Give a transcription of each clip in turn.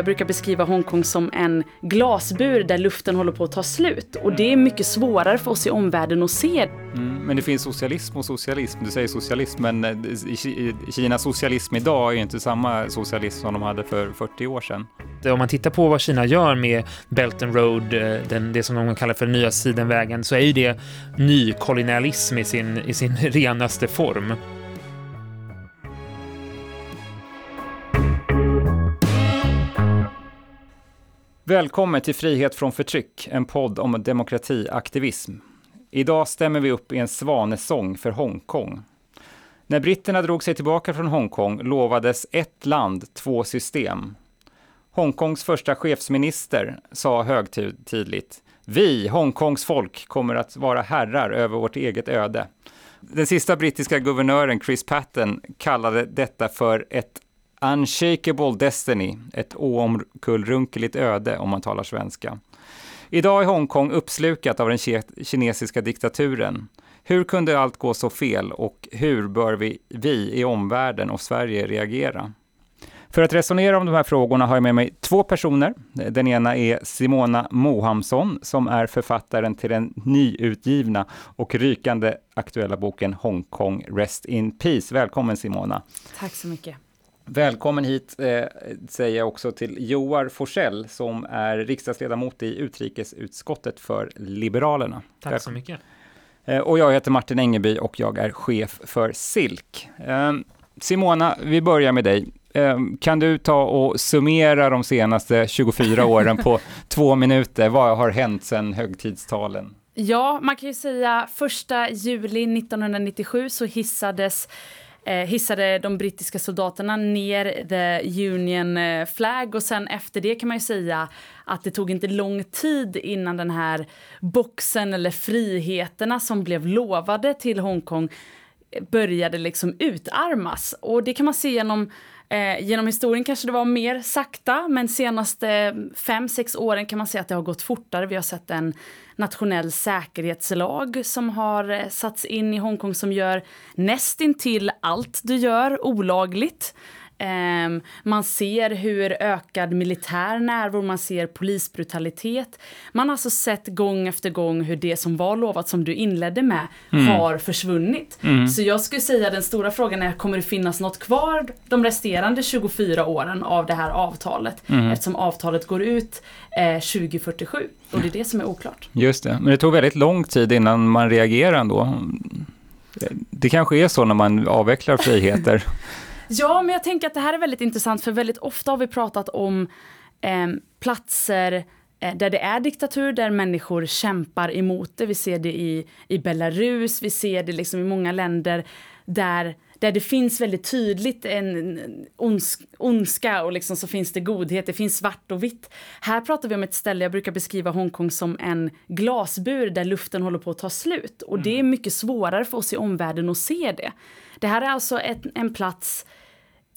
Jag brukar beskriva Hongkong som en glasbur där luften håller på att ta slut. Och det är mycket svårare för oss i omvärlden att se. Mm, men det finns socialism och socialism. Du säger socialism, men eh, i Kinas socialism idag är inte samma socialism som de hade för 40 år sedan. Om man tittar på vad Kina gör med Belt and Road, eh, den, det som de kallar för nya sidenvägen, så är ju det nykolonialism i sin, i sin renaste form. Välkommen till Frihet från förtryck, en podd om demokratiaktivism. Idag stämmer vi upp i en svanesång för Hongkong. När britterna drog sig tillbaka från Hongkong lovades ett land, två system. Hongkongs första chefsminister sa högtidligt Vi, Hongkongs folk, kommer att vara herrar över vårt eget öde. Den sista brittiska guvernören Chris Patten kallade detta för ett Unshakable Destiny, ett oomkullrunkeligt öde om man talar svenska. Idag är Hongkong uppslukat av den kinesiska diktaturen. Hur kunde allt gå så fel och hur bör vi, vi i omvärlden och Sverige reagera? För att resonera om de här frågorna har jag med mig två personer. Den ena är Simona Mohamsson som är författaren till den nyutgivna och rykande aktuella boken Hongkong Rest in Peace. Välkommen Simona! Tack så mycket! Välkommen hit eh, säger jag också till Joar Forsell som är riksdagsledamot i utrikesutskottet för Liberalerna. Tack så mycket. Eh, och jag heter Martin Engeby och jag är chef för SILK. Eh, Simona, vi börjar med dig. Eh, kan du ta och summera de senaste 24 åren på två minuter? Vad har hänt sedan högtidstalen? Ja, man kan ju säga första juli 1997 så hissades Eh, hissade de brittiska soldaterna ner the Union eh, flag och sen efter det kan man ju säga att det tog inte lång tid innan den här boxen eller friheterna som blev lovade till Hongkong eh, började liksom utarmas. Och det kan man se genom Eh, genom historien kanske det var mer sakta, men senaste fem, sex åren kan man säga att det har gått fortare. Vi har sett en nationell säkerhetslag som har eh, satts in i Hongkong som gör nästintill allt du gör olagligt. Um, man ser hur ökad militär närvaro, man ser polisbrutalitet. Man har alltså sett gång efter gång hur det som var lovat, som du inledde med, mm. har försvunnit. Mm. Så jag skulle säga den stora frågan är, kommer det finnas något kvar de resterande 24 åren av det här avtalet? Mm. Eftersom avtalet går ut eh, 2047. Och det är det som är oklart. Just det, men det tog väldigt lång tid innan man reagerade ändå. Det kanske är så när man avvecklar friheter. Ja, men jag tänker att det här är väldigt intressant för väldigt ofta har vi pratat om eh, platser där det är diktatur, där människor kämpar emot det. Vi ser det i, i Belarus, vi ser det liksom i många länder där, där det finns väldigt tydligt en ondsk, ondska och liksom så finns det godhet, det finns svart och vitt. Här pratar vi om ett ställe, jag brukar beskriva Hongkong som en glasbur där luften håller på att ta slut. Och det är mm. mycket svårare för oss i omvärlden att se det. Det här är alltså ett, en plats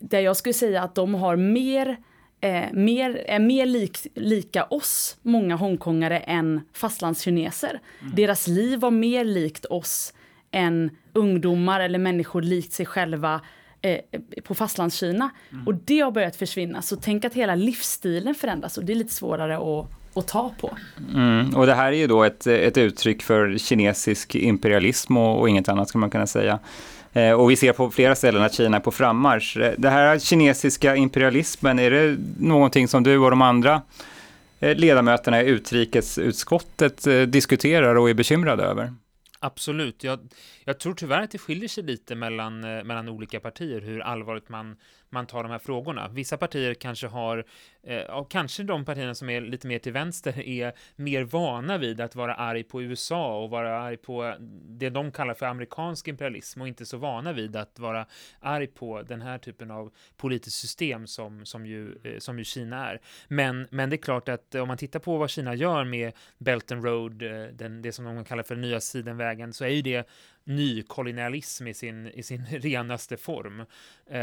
där jag skulle säga att de har mer, eh, mer, är mer lik, lika oss, många hongkongare, än fastlandskineser. Mm. Deras liv var mer likt oss än ungdomar eller människor likt sig själva eh, på fastlandskina. Mm. Och det har börjat försvinna. Så tänk att hela livsstilen förändras och det är lite svårare att att ta på. Mm, och det här är ju då ett, ett uttryck för kinesisk imperialism och, och inget annat ska man kunna säga. Eh, och vi ser på flera ställen att Kina är på frammarsch. Eh, det här kinesiska imperialismen, är det någonting som du och de andra eh, ledamöterna i utrikesutskottet diskuterar och är bekymrade över? Absolut. Jag, jag tror tyvärr att det skiljer sig lite mellan, mellan olika partier hur allvarligt man man tar de här frågorna. Vissa partier kanske har, eh, kanske de partierna som är lite mer till vänster är mer vana vid att vara arg på USA och vara arg på det de kallar för amerikansk imperialism och inte så vana vid att vara arg på den här typen av politiskt system som, som, ju, eh, som ju Kina är. Men, men det är klart att om man tittar på vad Kina gör med Belt and Road, eh, den, det som de kallar för nya sidenvägen, så är ju det nykolonialism i sin, i sin renaste form, eh,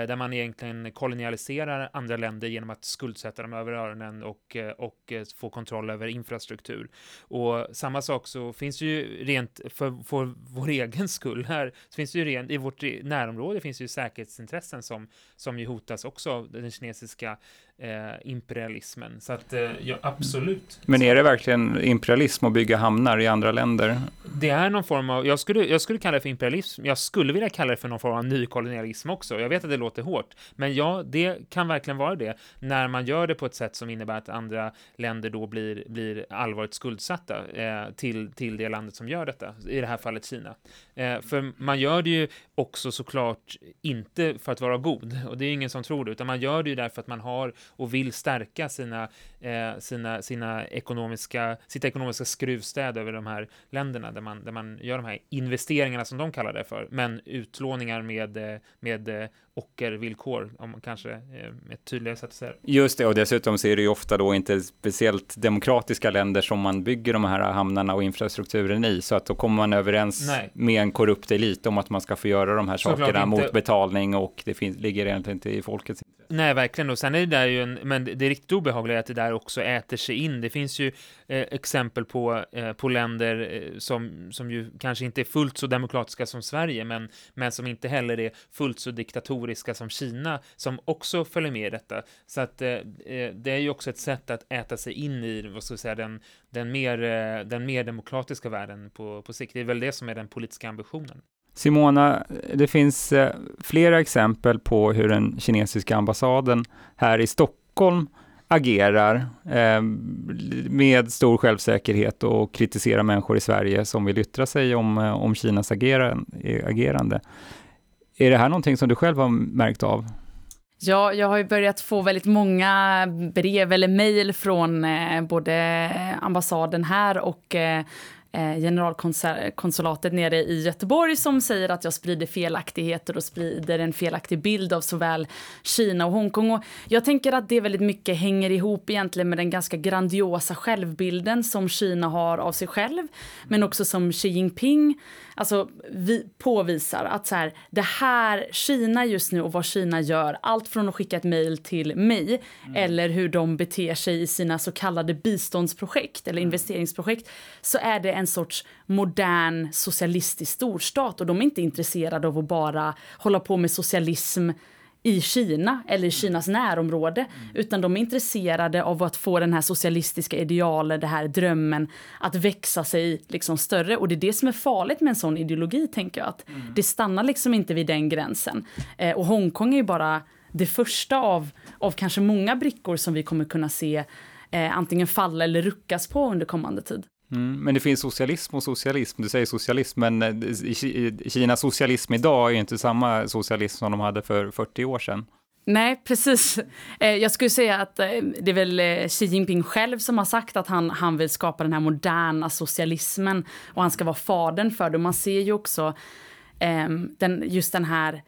där man egentligen kolonialiserar andra länder genom att skuldsätta dem över öronen och, eh, och eh, få kontroll över infrastruktur. Och samma sak så finns det ju rent för, för vår egen skull här, så finns det ju rent, i vårt närområde finns det ju säkerhetsintressen som, som ju hotas också av den kinesiska eh, imperialismen. Så att, eh, ja, absolut. Men är det verkligen imperialism att bygga hamnar i andra länder? Det är någon form av, jag skulle, jag skulle kalla det för imperialism, jag skulle vilja kalla det för någon form av nykolonialism också. Jag vet att det låter hårt, men ja, det kan verkligen vara det när man gör det på ett sätt som innebär att andra länder då blir, blir allvarligt skuldsatta eh, till, till det landet som gör detta, i det här fallet Kina. Eh, för man gör det ju också såklart inte för att vara god, och det är ingen som tror det, utan man gör det ju därför att man har och vill stärka sina, eh, sina, sina ekonomiska, sitt ekonomiska skruvstäd över de här länderna där man, där man gör de här investeringarna som de kallar det för, men utlåningar med, eh, med eh, ockervillkor, om kanske eh, ett tydligare sätt att säga det. Just det, och dessutom så är det ju ofta då inte speciellt demokratiska länder som man bygger de här hamnarna och infrastrukturen i, så att då kommer man överens Nej. med en korrupt elit om att man ska få göra de här sakerna inte. mot betalning och det finns, ligger egentligen inte i folkets intresse. Nej, verkligen. Och sen är det där ju en, men det riktigt obehagliga är att det där också äter sig in. Det finns ju eh, exempel på, eh, på länder eh, som, som ju kanske inte är fullt så demokratiska som Sverige, men, men som inte heller är fullt så diktatoriska som Kina, som också följer med i detta. Så att eh, eh det är ju också ett sätt att äta sig in i, vad ska vi säga, den, den, mer, eh, den mer demokratiska världen på, på sikt. Det är väl det som är den politiska ambitionen. Simona, det finns eh, flera exempel på hur den kinesiska ambassaden här i Stockholm agerar eh, med stor självsäkerhet och kritiserar människor i Sverige som vill yttra sig om, eh, om Kinas eh, agerande. Är det här någonting som du själv har märkt av? Ja, jag har ju börjat få väldigt många brev eller mejl från eh, både ambassaden här och eh, Eh, generalkonsulatet nere i Göteborg som säger att jag sprider felaktigheter och sprider en felaktig bild av såväl Kina och Hongkong. Och jag tänker att det väldigt mycket hänger ihop egentligen med den ganska grandiosa självbilden som Kina har av sig själv, men också som Xi Jinping alltså, vi påvisar att så här, det här, Kina just nu och vad Kina gör, allt från att skicka ett mejl till mig mm. eller hur de beter sig i sina så kallade biståndsprojekt eller mm. investeringsprojekt, så är det en sorts modern socialistisk storstat och de är inte intresserade av att bara hålla på med socialism i Kina eller i Kinas närområde mm. utan de är intresserade av att få den här socialistiska idealen, den här drömmen att växa sig liksom större och det är det som är farligt med en sån ideologi tänker jag att mm. det stannar liksom inte vid den gränsen eh, och Hongkong är ju bara det första av, av kanske många brickor som vi kommer kunna se eh, antingen falla eller ruckas på under kommande tid. Mm, men det finns socialism och socialism. Du säger socialism, men eh, Kinas socialism idag är inte samma socialism som de hade för 40 år sedan. Nej, precis. Eh, jag skulle säga att eh, det är väl Xi Jinping själv som har sagt att han, han vill skapa den här moderna socialismen och han ska vara fadern för det. Man ser ju också ehm, den, just den här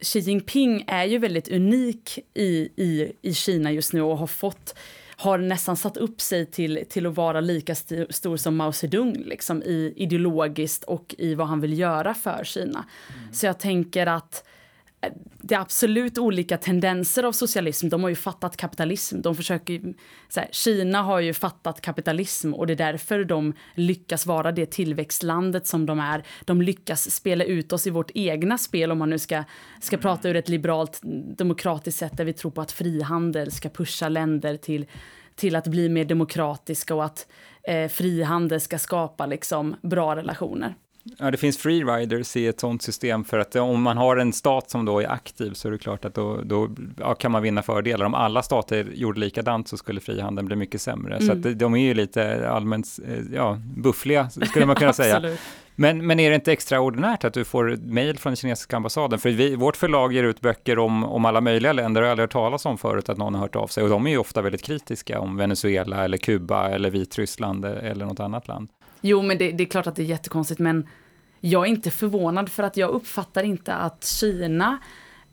Xi Jinping är ju väldigt unik i, i, i Kina just nu och har fått har nästan satt upp sig till, till att vara lika st stor som Mao Zedong liksom, i ideologiskt och i vad han vill göra för Kina. Mm. Så jag tänker att det är absolut olika tendenser av socialism. De har ju fattat kapitalism. De försöker, så här, Kina har ju fattat kapitalism och det är därför de lyckas vara det tillväxtlandet som de är. De lyckas spela ut oss i vårt egna spel om man nu ska, ska prata ur ett liberalt demokratiskt sätt där vi tror på att frihandel ska pusha länder till, till att bli mer demokratiska och att eh, frihandel ska skapa liksom, bra relationer. Ja, det finns freeriders i ett sånt system för att om man har en stat som då är aktiv så är det klart att då, då ja, kan man vinna fördelar. Om alla stater gjorde likadant så skulle frihandeln bli mycket sämre. Mm. Så de är ju lite allmänt eh, ja, buffliga, skulle man kunna säga. Men, men är det inte extraordinärt att du får mejl från den kinesiska ambassaden? För vi, vårt förlag ger ut böcker om, om alla möjliga länder, och jag har aldrig hört talas om förut att någon har hört av sig. Och de är ju ofta väldigt kritiska om Venezuela eller Kuba eller Vitryssland eller något annat land. Jo, men det, det, är klart att det är jättekonstigt, men jag är inte förvånad för att jag uppfattar inte att Kina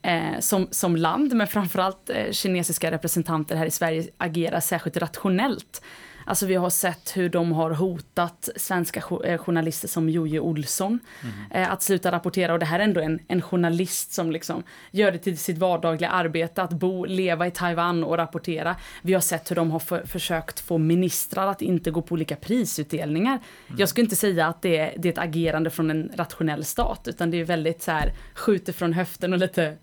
eh, som, som land, men framförallt eh, kinesiska representanter här i Sverige agerar särskilt rationellt. Alltså vi har sett hur de har hotat svenska eh, journalister som Jojje Olsson mm. att sluta rapportera och det här är ändå en, en journalist som liksom gör det till sitt vardagliga arbete att bo, leva i Taiwan och rapportera. Vi har sett hur de har för, försökt få ministrar att inte gå på olika prisutdelningar. Mm. Jag skulle inte säga att det är, det är ett agerande från en rationell stat utan det är väldigt så här skjuter från höften och lite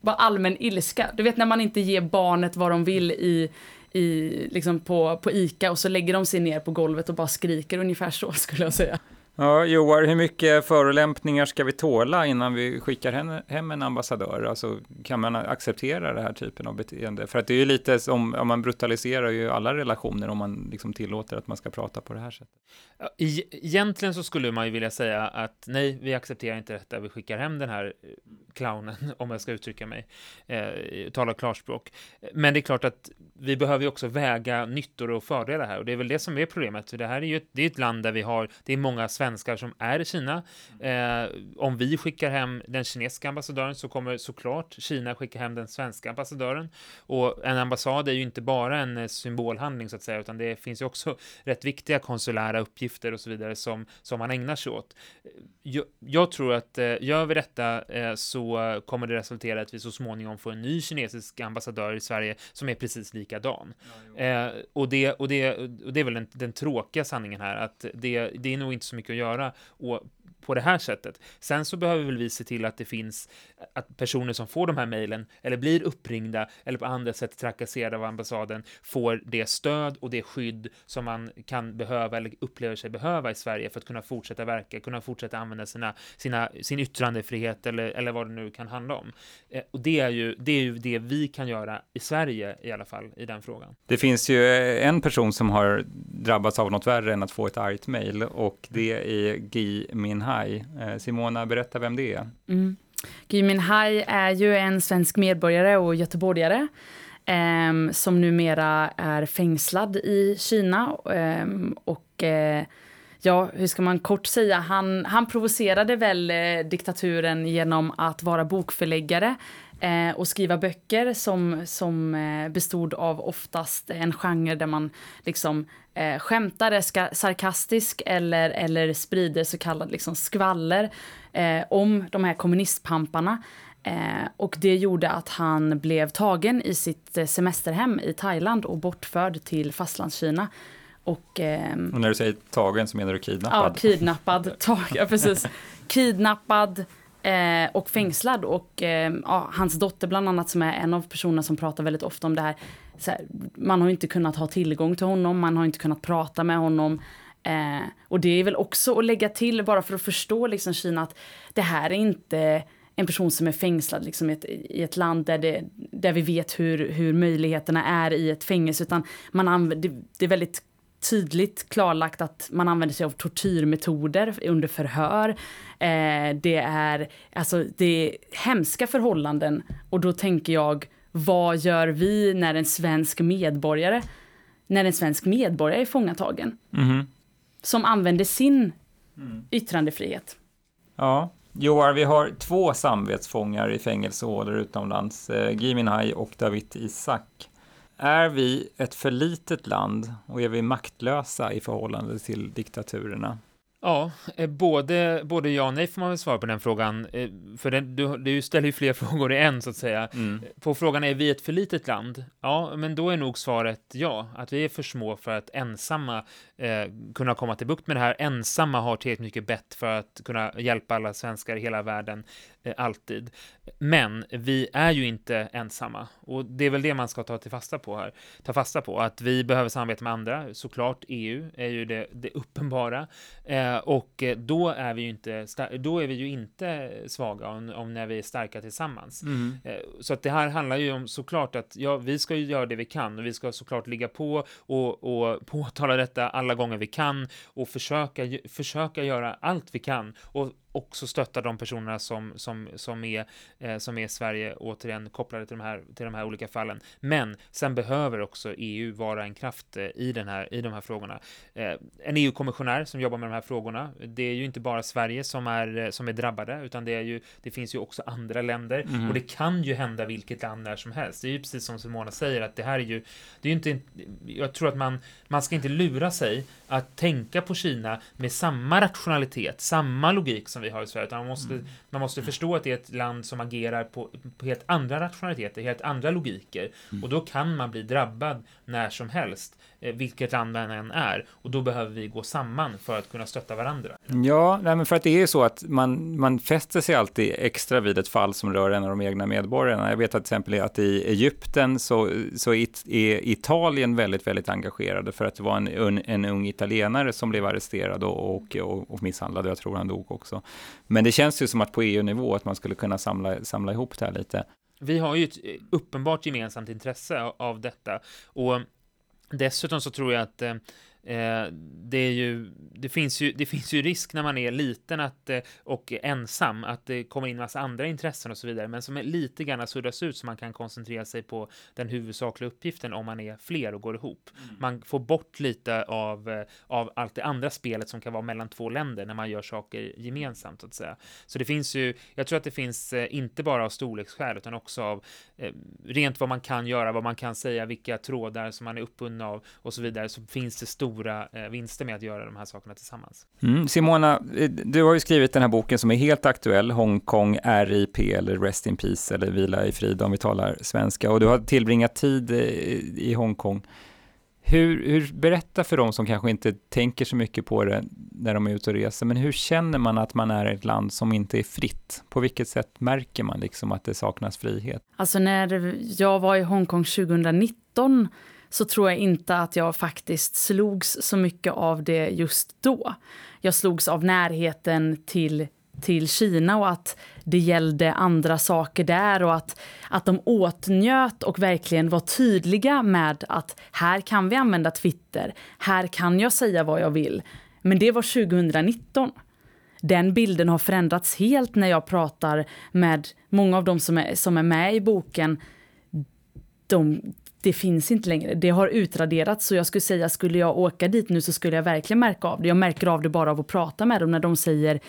bara allmän ilska. Du vet när man inte ger barnet vad de vill i i, liksom på, på ICA och så lägger de sig ner på golvet och bara skriker ungefär så skulle jag säga. Ja, Joar, hur mycket förolämpningar ska vi tåla innan vi skickar hem en ambassadör? Alltså, kan man acceptera den här typen av beteende? För att det är ju lite som, om man brutaliserar ju alla relationer om man liksom tillåter att man ska prata på det här sättet. Egentligen så skulle man ju vilja säga att nej, vi accepterar inte detta, vi skickar hem den här eh, clownen, om jag ska uttrycka mig, eh, tala klarspråk. Men det är klart att vi behöver ju också väga nyttor och fördelar här och det är väl det som är problemet. För det här är ju ett, det är ett land där vi har, det är många svenskar som är i Kina. Eh, om vi skickar hem den kinesiska ambassadören så kommer såklart Kina skicka hem den svenska ambassadören. Och en ambassad är ju inte bara en eh, symbolhandling så att säga, utan det finns ju också rätt viktiga konsulära uppgifter och så vidare som, som man ägnar sig åt. Eh, jag, jag tror att eh, gör vi detta eh, så kommer det resultera i att vi så småningom får en ny kinesisk ambassadör i Sverige som är precis lika likadan. Ja, eh, och, det, och, det, och det är väl den, den tråkiga sanningen här, att det, det är nog inte så mycket att göra och på det här sättet. Sen så behöver väl vi se till att det finns att personer som får de här mejlen eller blir uppringda eller på andra sätt trakasserade av ambassaden får det stöd och det skydd som man kan behöva eller upplever sig behöva i Sverige för att kunna fortsätta verka, kunna fortsätta använda sina, sina, sin yttrandefrihet eller, eller vad det nu kan handla om. Eh, och det är, ju, det är ju det vi kan göra i Sverige i alla fall i den frågan. Det finns ju en person som har drabbats av något värre än att få ett argt mejl och det är Gi Minhai Hai. Eh, Simona, berätta vem det är. Mm. Gui Minhai är ju en svensk medborgare och göteborgare eh, som numera är fängslad i Kina. Eh, och eh, ja, hur ska man kort säga, han, han provocerade väl eh, diktaturen genom att vara bokförläggare eh, och skriva böcker som, som eh, bestod av oftast en genre där man liksom eh, skämtar, ska, sarkastisk eller, eller sprider så kallad liksom skvaller eh, om de här kommunistpamparna. Eh, och det gjorde att han blev tagen i sitt eh, semesterhem i Thailand och bortförd till fastlandskina. Och, eh, och när du säger tagen så menar du kidnappad? Ja, kidnappad. Tag, ja, precis. Kidnappad, Eh, och fängslad. Och eh, ja, hans dotter bland annat som är en av personerna som pratar väldigt ofta om det här. här man har inte kunnat ha tillgång till honom, man har inte kunnat prata med honom. Eh, och det är väl också att lägga till bara för att förstå liksom Kina att det här är inte en person som är fängslad liksom, i, ett, i ett land där, det, där vi vet hur, hur möjligheterna är i ett fängelse. Utan man använder, det, det är väldigt tydligt klarlagt att man använder sig av tortyrmetoder under förhör. Eh, det, är, alltså, det är hemska förhållanden och då tänker jag, vad gör vi när en svensk medborgare, när en svensk medborgare är fångatagen? Mm. Som använder sin mm. yttrandefrihet. Ja, Joar, vi har två samvetsfångar i fängelsehålor utomlands, eh, Gui Minhai och David Isak. Är vi ett för litet land och är vi maktlösa i förhållande till diktaturerna? Ja, eh, både, både ja och nej får man väl svara på den frågan. Eh, för den, du, du ställer ju fler frågor i en, så att säga. Mm. På frågan, är vi ett för litet land? Ja, men då är nog svaret ja, att vi är för små för att ensamma eh, kunna komma till bukt med det här. Ensamma har tillräckligt mycket bett för att kunna hjälpa alla svenskar i hela världen, alltid. Men vi är ju inte ensamma, och det är väl det man ska ta till fasta på här. Ta fasta på att vi behöver samarbeta med andra, såklart EU är ju det, det uppenbara. Eh, Eh, och eh, då är vi ju inte, då är vi ju inte svaga om, om när vi är starka tillsammans. Mm. Eh, så att det här handlar ju om såklart att ja, vi ska ju göra det vi kan och vi ska såklart ligga på och, och påtala detta alla gånger vi kan och försöka, försöka göra allt vi kan. Och också stötta de personerna som, som, som, är, eh, som är Sverige, återigen kopplade till de, här, till de här olika fallen. Men sen behöver också EU vara en kraft eh, i, den här, i de här frågorna. Eh, en EU-kommissionär som jobbar med de här frågorna, det är ju inte bara Sverige som är, eh, som är drabbade, utan det, är ju, det finns ju också andra länder mm. och det kan ju hända vilket land när som helst. Det är ju precis som Simona säger, att det här är ju, det är ju inte, jag tror att man, man ska inte lura sig att tänka på Kina med samma rationalitet, samma logik som vi har i Sverige, utan man måste, mm. man måste förstå att det är ett land som agerar på, på helt andra rationaliteter, helt andra logiker. Mm. Och då kan man bli drabbad när som helst, eh, vilket land man än är. Och då behöver vi gå samman för att kunna stötta varandra. Ja, nej, men för att det är ju så att man, man fäster sig alltid extra vid ett fall som rör en av de egna medborgarna. Jag vet att till exempel att i Egypten så, så är Italien väldigt, väldigt engagerade för att det var en, en ung italienare som blev arresterad och, och, och, och misshandlad. Jag tror han dog också. Men det känns ju som att på EU-nivå att man skulle kunna samla, samla ihop det här lite. Vi har ju ett eh, uppenbart gemensamt intresse av detta och dessutom så tror jag att eh, Eh, det, är ju, det, finns ju, det finns ju risk när man är liten att, eh, och ensam att det kommer in massa andra intressen och så vidare, men som är lite grann suddas ut så man kan koncentrera sig på den huvudsakliga uppgiften om man är fler och går ihop. Mm. Man får bort lite av, eh, av allt det andra spelet som kan vara mellan två länder när man gör saker gemensamt så att säga. Så det finns ju, jag tror att det finns inte bara av storleksskäl utan också av eh, rent vad man kan göra, vad man kan säga, vilka trådar som man är uppbundna av och så vidare, så finns det stor stora eh, vinster med att göra de här sakerna tillsammans. Mm. Simona, eh, du har ju skrivit den här boken som är helt aktuell, Hongkong RIP eller Rest in Peace eller Vila i frid om vi talar svenska och du har tillbringat tid eh, i Hongkong. Hur, hur, berätta för dem som kanske inte tänker så mycket på det när de är ute och reser, men hur känner man att man är i ett land som inte är fritt? På vilket sätt märker man liksom att det saknas frihet? Alltså när jag var i Hongkong 2019 så tror jag inte att jag faktiskt slogs så mycket av det just då. Jag slogs av närheten till, till Kina och att det gällde andra saker där och att, att de åtnjöt och verkligen var tydliga med att här kan vi använda Twitter, här kan jag säga vad jag vill. Men det var 2019 den bilden har förändrats helt när jag pratar med många av dem som är, som är med i boken. De, det finns inte längre. Det har utraderats. Så jag skulle säga, skulle jag åka dit nu så skulle jag verkligen märka av det. Jag märker av det bara av att prata med dem när de säger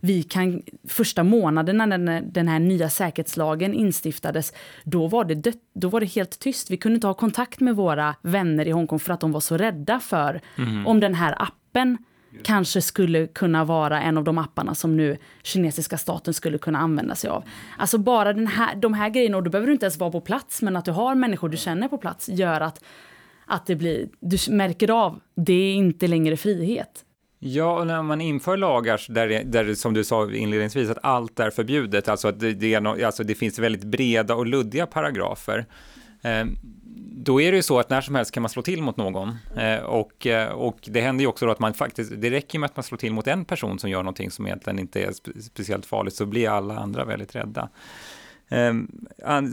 vi kan, första månaderna när den här nya säkerhetslagen instiftades, då var, det dött, då var det helt tyst. Vi kunde inte ha kontakt med våra vänner i Hongkong för att de var så rädda för mm. om den här appen kanske skulle kunna vara en av de apparna som nu kinesiska staten skulle kunna använda sig av. Alltså bara den här, de här grejerna, och då behöver du inte ens vara på plats, men att du har människor du känner på plats gör att, att det blir, du märker av, det är inte längre frihet. Ja, och när man inför lagar där, där som du sa inledningsvis, att allt är förbjudet, alltså att det, det, är, alltså det finns väldigt breda och luddiga paragrafer. Eh, då är det ju så att när som helst kan man slå till mot någon. Eh, och, eh, och det händer ju också då att man faktiskt, det räcker med att man slår till mot en person som gör någonting som egentligen inte är speciellt farligt, så blir alla andra väldigt rädda. Ehm,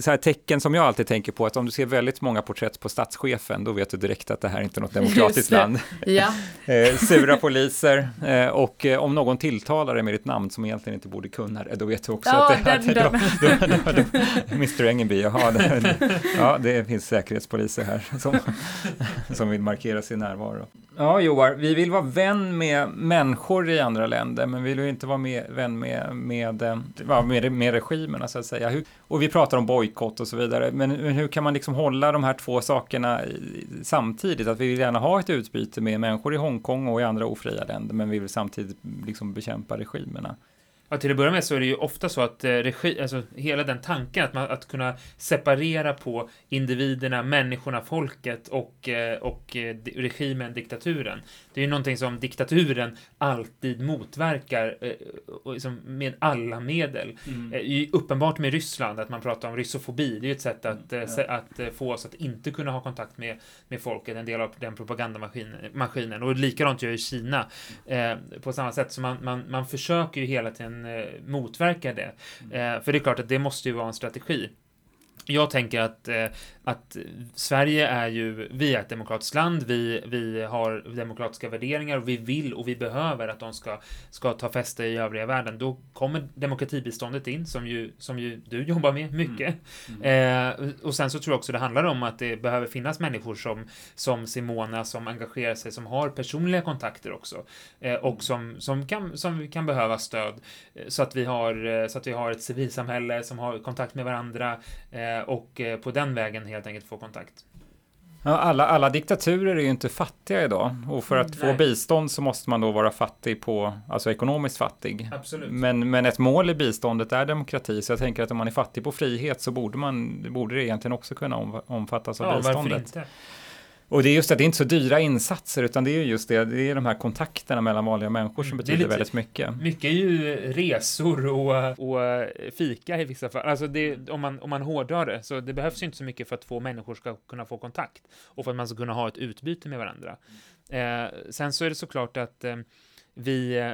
så här tecken som jag alltid tänker på, att om du ser väldigt många porträtt på statschefen, då vet du direkt att det här är inte något demokratiskt land. Ja. Eh, sura poliser, eh, och eh, om någon tilltalar dig med ditt namn som egentligen inte borde kunna det, då vet du också ja, att det, den, att, den. Då, då, då, Mr Engelby, jaha, det, ja, det finns säkerhetspoliser här som, som vill markera sin närvaro. Ja, Joar, vi vill vara vän med människor i andra länder, men vi vill ju inte vara med, vän med, med, med, med regimerna, så att säga. Hur, och vi pratar om bojkott och så vidare, men hur kan man liksom hålla de här två sakerna samtidigt? Att vi vill gärna ha ett utbyte med människor i Hongkong och i andra ofria länder, men vi vill samtidigt liksom bekämpa regimerna. Ja, till att börja med så är det ju ofta så att eh, regi, alltså hela den tanken att, man, att kunna separera på individerna, människorna, folket och, eh, och eh, regimen, diktaturen. Det är ju någonting som diktaturen alltid motverkar liksom med alla medel. Mm. Uppenbart med Ryssland, att man pratar om ryssofobi. Det är ju ett sätt att, mm. att få oss att inte kunna ha kontakt med, med folket, en del av den propagandamaskinen. Och likadant gör ju Kina på samma sätt. Så man, man, man försöker ju hela tiden eh, motverka det. Mm. Eh, för det är klart att det måste ju vara en strategi. Jag tänker att, eh, att Sverige är ju, vi är ett demokratiskt land, vi, vi har demokratiska värderingar och vi vill och vi behöver att de ska, ska ta fäste i övriga världen. Då kommer demokratibiståndet in, som ju, som ju du jobbar med mycket. Mm. Mm. Eh, och sen så tror jag också det handlar om att det behöver finnas människor som, som Simona, som engagerar sig, som har personliga kontakter också. Eh, och som, som, kan, som kan behöva stöd. Eh, så att vi har, eh, så att vi har ett civilsamhälle som har kontakt med varandra och på den vägen helt enkelt få kontakt. Alla, alla diktaturer är ju inte fattiga idag och för att mm, få bistånd så måste man då vara fattig på, alltså ekonomiskt fattig. Absolut. Men, men ett mål i biståndet är demokrati, så jag tänker att om man är fattig på frihet så borde, man, borde det egentligen också kunna omfattas av ja, biståndet. Varför inte? Och det är just det, det är inte så dyra insatser utan det är just det, det är de här kontakterna mellan vanliga människor som mm, betyder lite, väldigt mycket. Mycket är ju resor och, och fika i vissa fall. Alltså det, om, man, om man hårdrar det, så det behövs ju inte så mycket för att två människor ska kunna få kontakt och för att man ska kunna ha ett utbyte med varandra. Eh, sen så är det såklart att eh, vi, eh,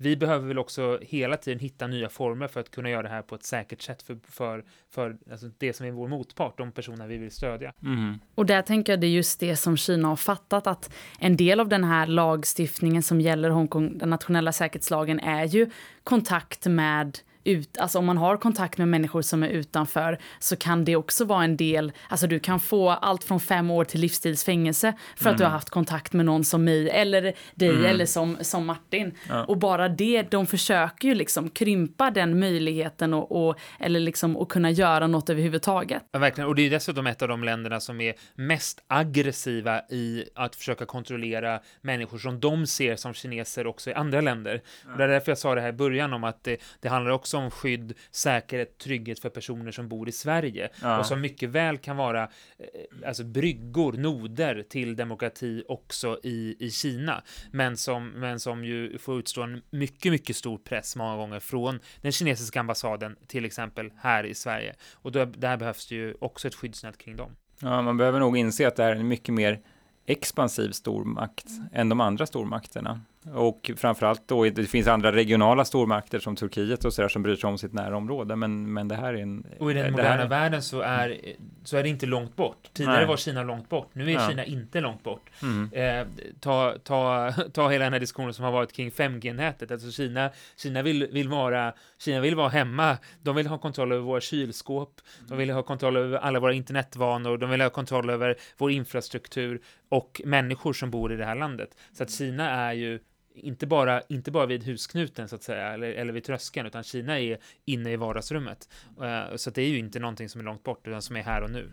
vi behöver väl också hela tiden hitta nya former för att kunna göra det här på ett säkert sätt för, för, för alltså det som är vår motpart, de personer vi vill stödja. Mm. Och där tänker jag det är just det som Kina har fattat att en del av den här lagstiftningen som gäller Hongkong, den nationella säkerhetslagen, är ju kontakt med ut, alltså om man har kontakt med människor som är utanför så kan det också vara en del, alltså du kan få allt från fem år till livstidsfängelse för mm. att du har mm. haft kontakt med någon som mig eller dig mm. eller som, som Martin. Ja. Och bara det, de försöker ju liksom krympa den möjligheten och, och, eller liksom att kunna göra något överhuvudtaget. Ja, verkligen, och det är dessutom ett av de länderna som är mest aggressiva i att försöka kontrollera människor som de ser som kineser också i andra länder. Ja. Och det är därför jag sa det här i början om att det, det handlar också som skydd, säkerhet, trygghet för personer som bor i Sverige ja. och som mycket väl kan vara eh, alltså bryggor, noder till demokrati också i, i Kina, men som, men som ju får utstå en mycket, mycket stor press många gånger från den kinesiska ambassaden, till exempel här i Sverige. Och då, där behövs det ju också ett skyddsnät kring dem. Ja, man behöver nog inse att det är en mycket mer expansiv stormakt än de andra stormakterna. Och framförallt då, det finns andra regionala stormakter som Turkiet och sådär som bryr sig om sitt närområde, men, men det här är en... Och i den moderna här... världen så är, så är det inte långt bort. Tidigare Nej. var Kina långt bort, nu är ja. Kina inte långt bort. Mm. Eh, ta, ta, ta hela den här diskussionen som har varit kring 5G-nätet, alltså Kina, Kina, vill, vill vara, Kina vill vara hemma, de vill ha kontroll över våra kylskåp, de vill ha kontroll över alla våra internetvanor, de vill ha kontroll över vår infrastruktur och människor som bor i det här landet. Så att Kina är ju inte bara, inte bara vid husknuten så att säga, eller, eller vid tröskeln, utan Kina är inne i vardagsrummet. Uh, så det är ju inte någonting som är långt bort, utan som är här och nu.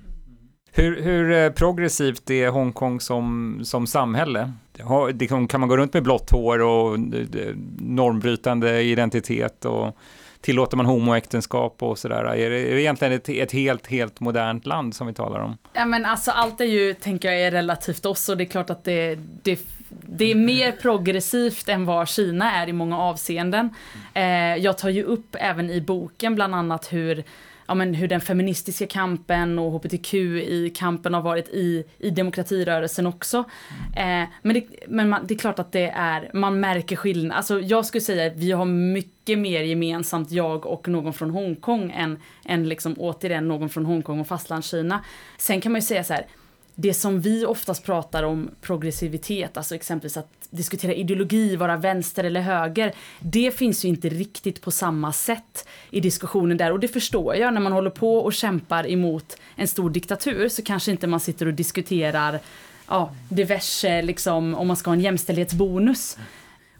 Hur, hur eh, progressivt är Hongkong som, som samhälle? Liksom, kan man gå runt med blått hår och eh, normbrytande identitet och tillåter man homoäktenskap och sådär? Är det, egentligen ett, ett, helt, helt modernt land som vi talar om? Ja men alltså allt är ju, tänker jag, är relativt oss och det är klart att det, det det är mer progressivt än vad Kina är i många avseenden. Eh, jag tar ju upp även i boken bland annat hur ja, men hur den feministiska kampen och hbtq i kampen har varit i, i demokratirörelsen också. Eh, men det, men man, det är klart att det är, man märker skillnad. Alltså jag skulle säga att vi har mycket mer gemensamt, jag och någon från Hongkong, än, än liksom återigen någon från Hongkong och fastlandskina. Sen kan man ju säga så här, det som vi oftast pratar om progressivitet, alltså exempelvis att diskutera ideologi, vara vänster eller höger, det finns ju inte riktigt på samma sätt i diskussionen där och det förstår jag när man håller på och kämpar emot en stor diktatur så kanske inte man sitter och diskuterar ja, diverse, liksom, om man ska ha en jämställdhetsbonus.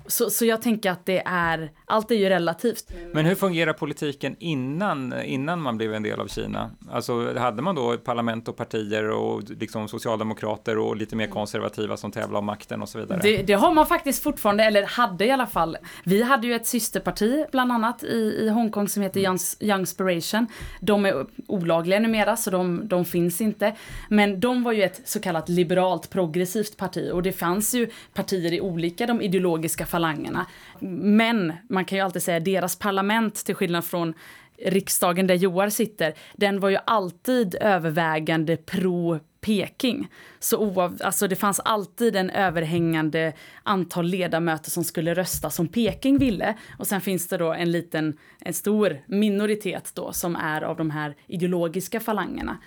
Så, så jag tänker att det är, allt är ju relativt. Men hur fungerar politiken innan, innan man blev en del av Kina? Alltså hade man då parlament och partier och liksom socialdemokrater och lite mer konservativa som tävlar om makten och så vidare? Det, det har man faktiskt fortfarande, eller hade i alla fall. Vi hade ju ett systerparti bland annat i, i Hongkong som heter Young, Youngspiration. De är olagliga numera så de, de finns inte. Men de var ju ett så kallat liberalt progressivt parti och det fanns ju partier i olika de ideologiska falangerna. Men man kan ju alltid säga deras parlament, till skillnad från riksdagen där Joar sitter, den var ju alltid övervägande pro Peking. Så oav, alltså det fanns alltid en överhängande antal ledamöter som skulle rösta som Peking ville. Och sen finns det då en liten, en stor minoritet då som är av de här ideologiska falangerna.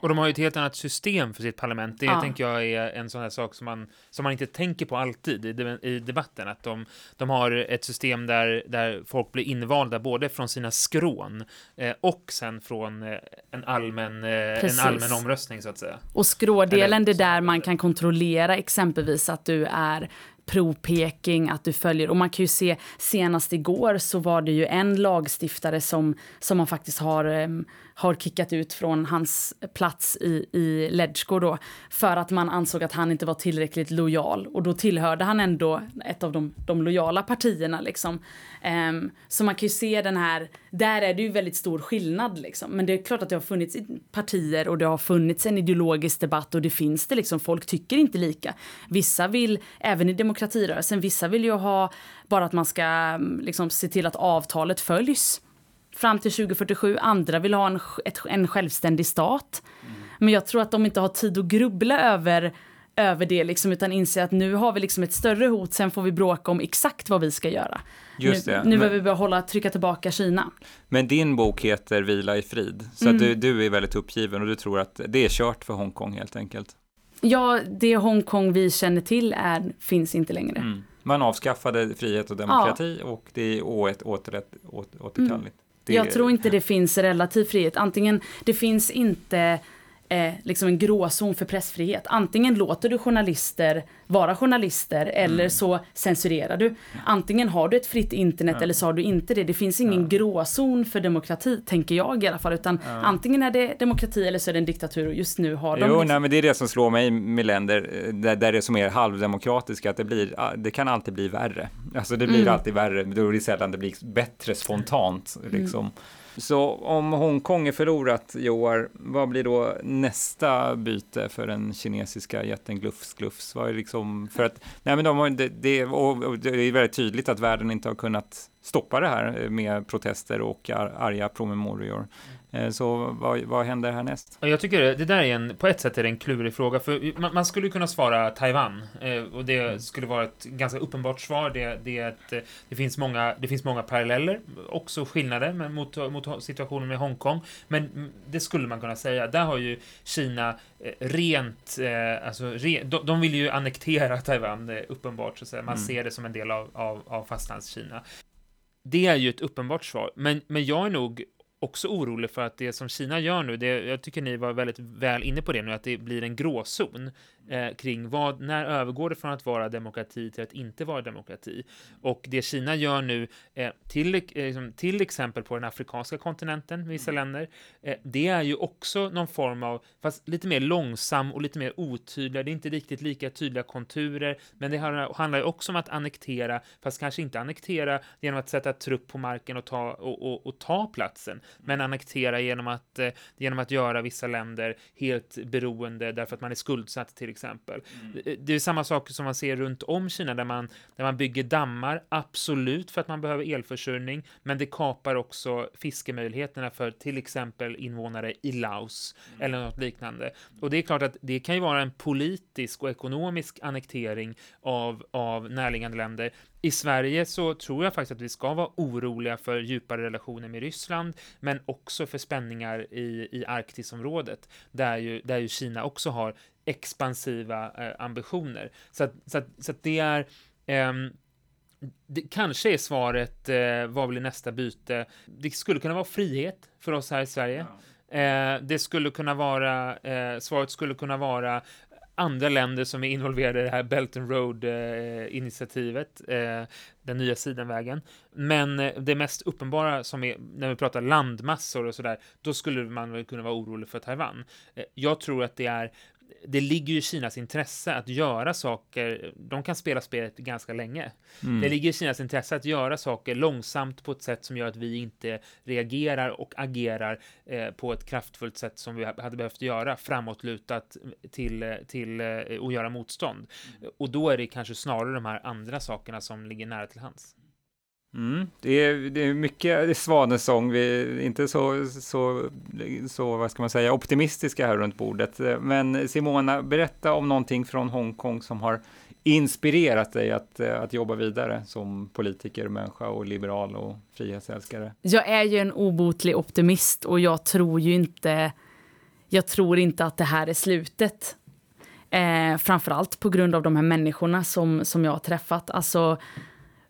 Och de har ju ett helt annat system för sitt parlament. Det Ja. tänker jag är en sån här sak som man, som man inte tänker på alltid i, de- i debatten. Att de, de har ett system där, där folk blir invalda både från sina skrån eh, och sen från eh, en, allmän, eh, en allmän omröstning så att säga. Och skrådelen, det är där man kan kontrollera exempelvis att du är pro-Peking, att du följer. Och man kan ju se, senast igår så var det ju en lagstiftare som, som man faktiskt har, em, har kickat ut från hans plats i, i Ledjko då, för att man ansåg att han inte var tillräckligt lojal. Och då tillhörde han ändå ett av de, de lojala partierna liksom. Um, så man kan ju se den här, där är det ju väldigt stor skillnad liksom. Men det är klart att det har funnits partier och det har funnits en ideologisk debatt och det finns det liksom, folk tycker inte lika. Vissa vill, även i demokratirörelsen, vissa vill ju ha bara att man ska mm, liksom se till att avtalet följs fram till 2047. Andra vill ha en, ett, en självständig stat. Men jag tror att de inte har tid att grubbla över över det liksom, utan inser att nu har vi liksom ett större hot, sen får vi bråka om exakt vad vi ska göra. Just nu det. nu behöver vi börja hålla, trycka tillbaka Kina. Men din bok heter Vila i frid, så Mm. du, du är väldigt uppgiven och du tror att det är kört för Hongkong helt enkelt. Ja, det Hongkong vi känner till är, finns inte längre. Mm. Man avskaffade frihet och demokrati och det är oåt, återrätt, åt, återkalligt. Det, Jag tror inte det finns relativ frihet. Antingen, det finns inte eh, liksom en gråzon för pressfrihet. Antingen låter du journalister vara journalister eller så censurerar du. Antingen har du ett fritt internet eller så har du inte det. Det finns ingen gråzon för demokrati, tänker jag i alla fall. Utan antingen är det demokrati eller så är det en diktatur och just nu har de... Jo, liksom- nej, men det är det som slår mig med länder eh, där, där det är som är halvdemokratiska, att det, blir, det kan alltid bli värre. Alltså det blir Mm. alltid värre, då är det sällan det blir bättre spontant. Mm. Så om Hongkong är förlorat, Joar, vad blir då nästa byte för den kinesiska jätten Glufs Glufs? Vad är liksom, för att, nej men de har, det, det, och, det är väldigt tydligt att världen inte har kunnat stoppa det här med protester och ar, arga promemorior. Mm. Eh, Så vad, vad händer härnäst? Jag tycker det, där är en, på ett sätt är det en klurig fråga, för man, man skulle kunna svara Taiwan, eh, och det skulle vara ett ganska uppenbart svar. Det, det, är att, eh, det, finns, många, det finns många paralleller, också skillnader men mot, mot situationen med Hongkong. Men mm, det skulle man kunna säga. Där har ju Kina rent, alltså re, de, de vill ju annektera Taiwan, uppenbart, så att säga. Man Mm. ser det som en del av, av, av fastlandskina. Det är ju ett uppenbart svar, men, men jag är nog också orolig för att det som Kina gör nu, det, jag tycker ni var väldigt väl inne på det nu, att det blir en gråzon eh, kring vad, när övergår det från att vara demokrati till att inte vara demokrati? Och det Kina gör nu, eh, till, eh, liksom, till exempel på den afrikanska kontinenten, vissa länder, eh, det är ju också någon form av, fast lite mer långsam och lite mer otydliga, det är inte riktigt lika tydliga konturer, men det handlar, ju också om att annektera, fast kanske inte annektera genom att sätta trupp på marken och ta, och, och, och ta platsen, men annektera genom att, eh, genom att göra vissa länder helt beroende därför att man är skuldsatt till exempel. Det- Det är samma sak som man ser runt om Kina där man, där man bygger dammar, absolut för att man behöver elförsörjning, men det kapar också fiskemöjligheterna för till exempel invånare i Laos eller något liknande. Och det är klart att det kan ju vara en politisk och ekonomisk annektering av, av närliggande länder. I Sverige så tror jag faktiskt att vi ska vara oroliga för djupare relationer med Ryssland, men också för spänningar i, i Arktisområdet, där ju, där ju Kina också har expansiva eh, ambitioner. Så att, så att, så att det är ehm, det kanske är svaret, eh, vad blir nästa byte? Det skulle kunna vara frihet för oss här i Sverige. Eh, det skulle kunna vara, eh, svaret skulle kunna vara andra länder som är involverade i det här Belt and Road-initiativet, eh, den nya sidenvägen. Men eh, det mest uppenbara som är, när vi pratar landmassor och sådär, då skulle man väl kunna vara orolig för Taiwan. Eh, jag tror att det är det ligger ju i Kinas intresse att göra saker, de kan spela spelet ganska länge. Mm. Det ligger i Kinas intresse att göra saker långsamt på ett sätt som gör att vi inte reagerar och agerar eh, på ett kraftfullt sätt som vi hade behövt göra, framåtlutat till, till eh, att göra motstånd. Och då är det kanske snarare de här andra sakerna som ligger nära till hands. Mm, det, är, det är mycket svanesång, vi är inte så, så, så, vad ska man säga, optimistiska här runt bordet. Men Simona, berätta om någonting från Hongkong som har inspirerat dig att, att jobba vidare som politiker, människa och liberal och frihetsälskare? Jag är ju en obotlig optimist och jag tror ju inte, jag tror inte att det här är slutet. Eh, framförallt på grund av de här människorna som, som jag har träffat. Alltså,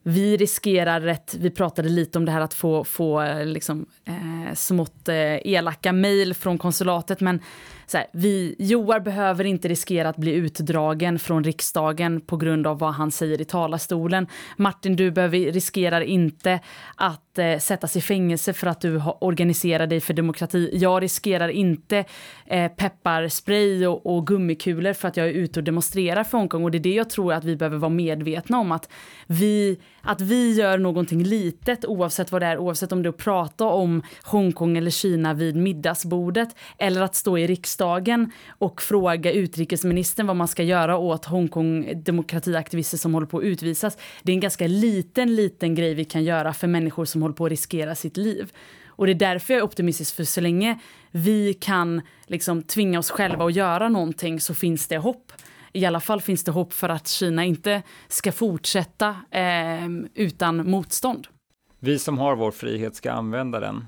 vi riskerar rätt, vi pratade lite om det här att få, få eh, liksom, eh, smått eh, elaka mejl från konsulatet, men så här, vi, Joar behöver inte riskera att bli utdragen från riksdagen på grund av vad han säger i talarstolen. Martin, du behöver, riskerar inte att eh, sättas i fängelse för att du organiserar dig för demokrati. Jag riskerar inte eh, pepparspray och, och gummikulor för att jag är ute och demonstrerar för Hongkong. Och det är det jag tror att vi behöver vara medvetna om. Att vi, att vi gör någonting litet oavsett vad det är, oavsett om det är att prata om Hongkong eller Kina vid middagsbordet eller att stå i riksdagen och fråga utrikesministern vad man ska göra åt Hongkong demokratiaktivister som håller på att utvisas. Det är en ganska liten, liten grej vi kan göra för människor som håller på att riskera sitt liv. Och det är därför jag är optimistisk, för så länge vi kan liksom tvinga oss själva att göra någonting så finns det hopp. I alla fall finns det hopp för att Kina inte ska fortsätta eh, utan motstånd. Vi som har vår frihet ska använda den.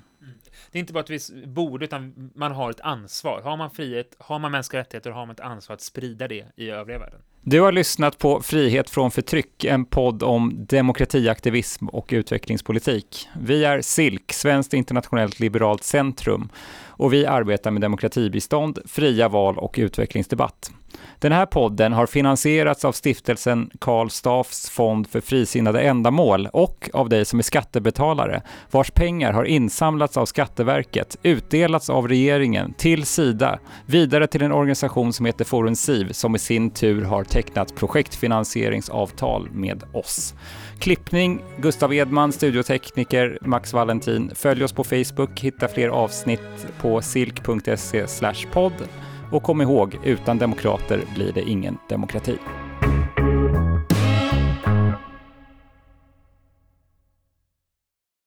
Det är inte bara att vi borde, utan man har ett ansvar. Har man frihet, har man mänskliga rättigheter, har man ett ansvar att sprida det i övriga världen. Du har lyssnat på Frihet från förtryck, en podd om demokratiaktivism och utvecklingspolitik. Vi är SILK, Svenskt internationellt liberalt centrum, och vi arbetar med demokratibistånd, fria val och utvecklingsdebatt. Den här podden har finansierats av stiftelsen Karl Staffs fond för frisinnade ändamål och av dig som är skattebetalare, vars pengar har insamlats av Skatteverket, utdelats av regeringen till Sida, vidare till en organisation som heter Forum SIV som i sin tur har tecknat projektfinansieringsavtal med oss. Klippning Gustav Edman, studiotekniker Max Valentin. Följ oss på Facebook, hitta fler avsnitt på silk.se podd. Och kom ihåg, utan demokrater blir det ingen demokrati.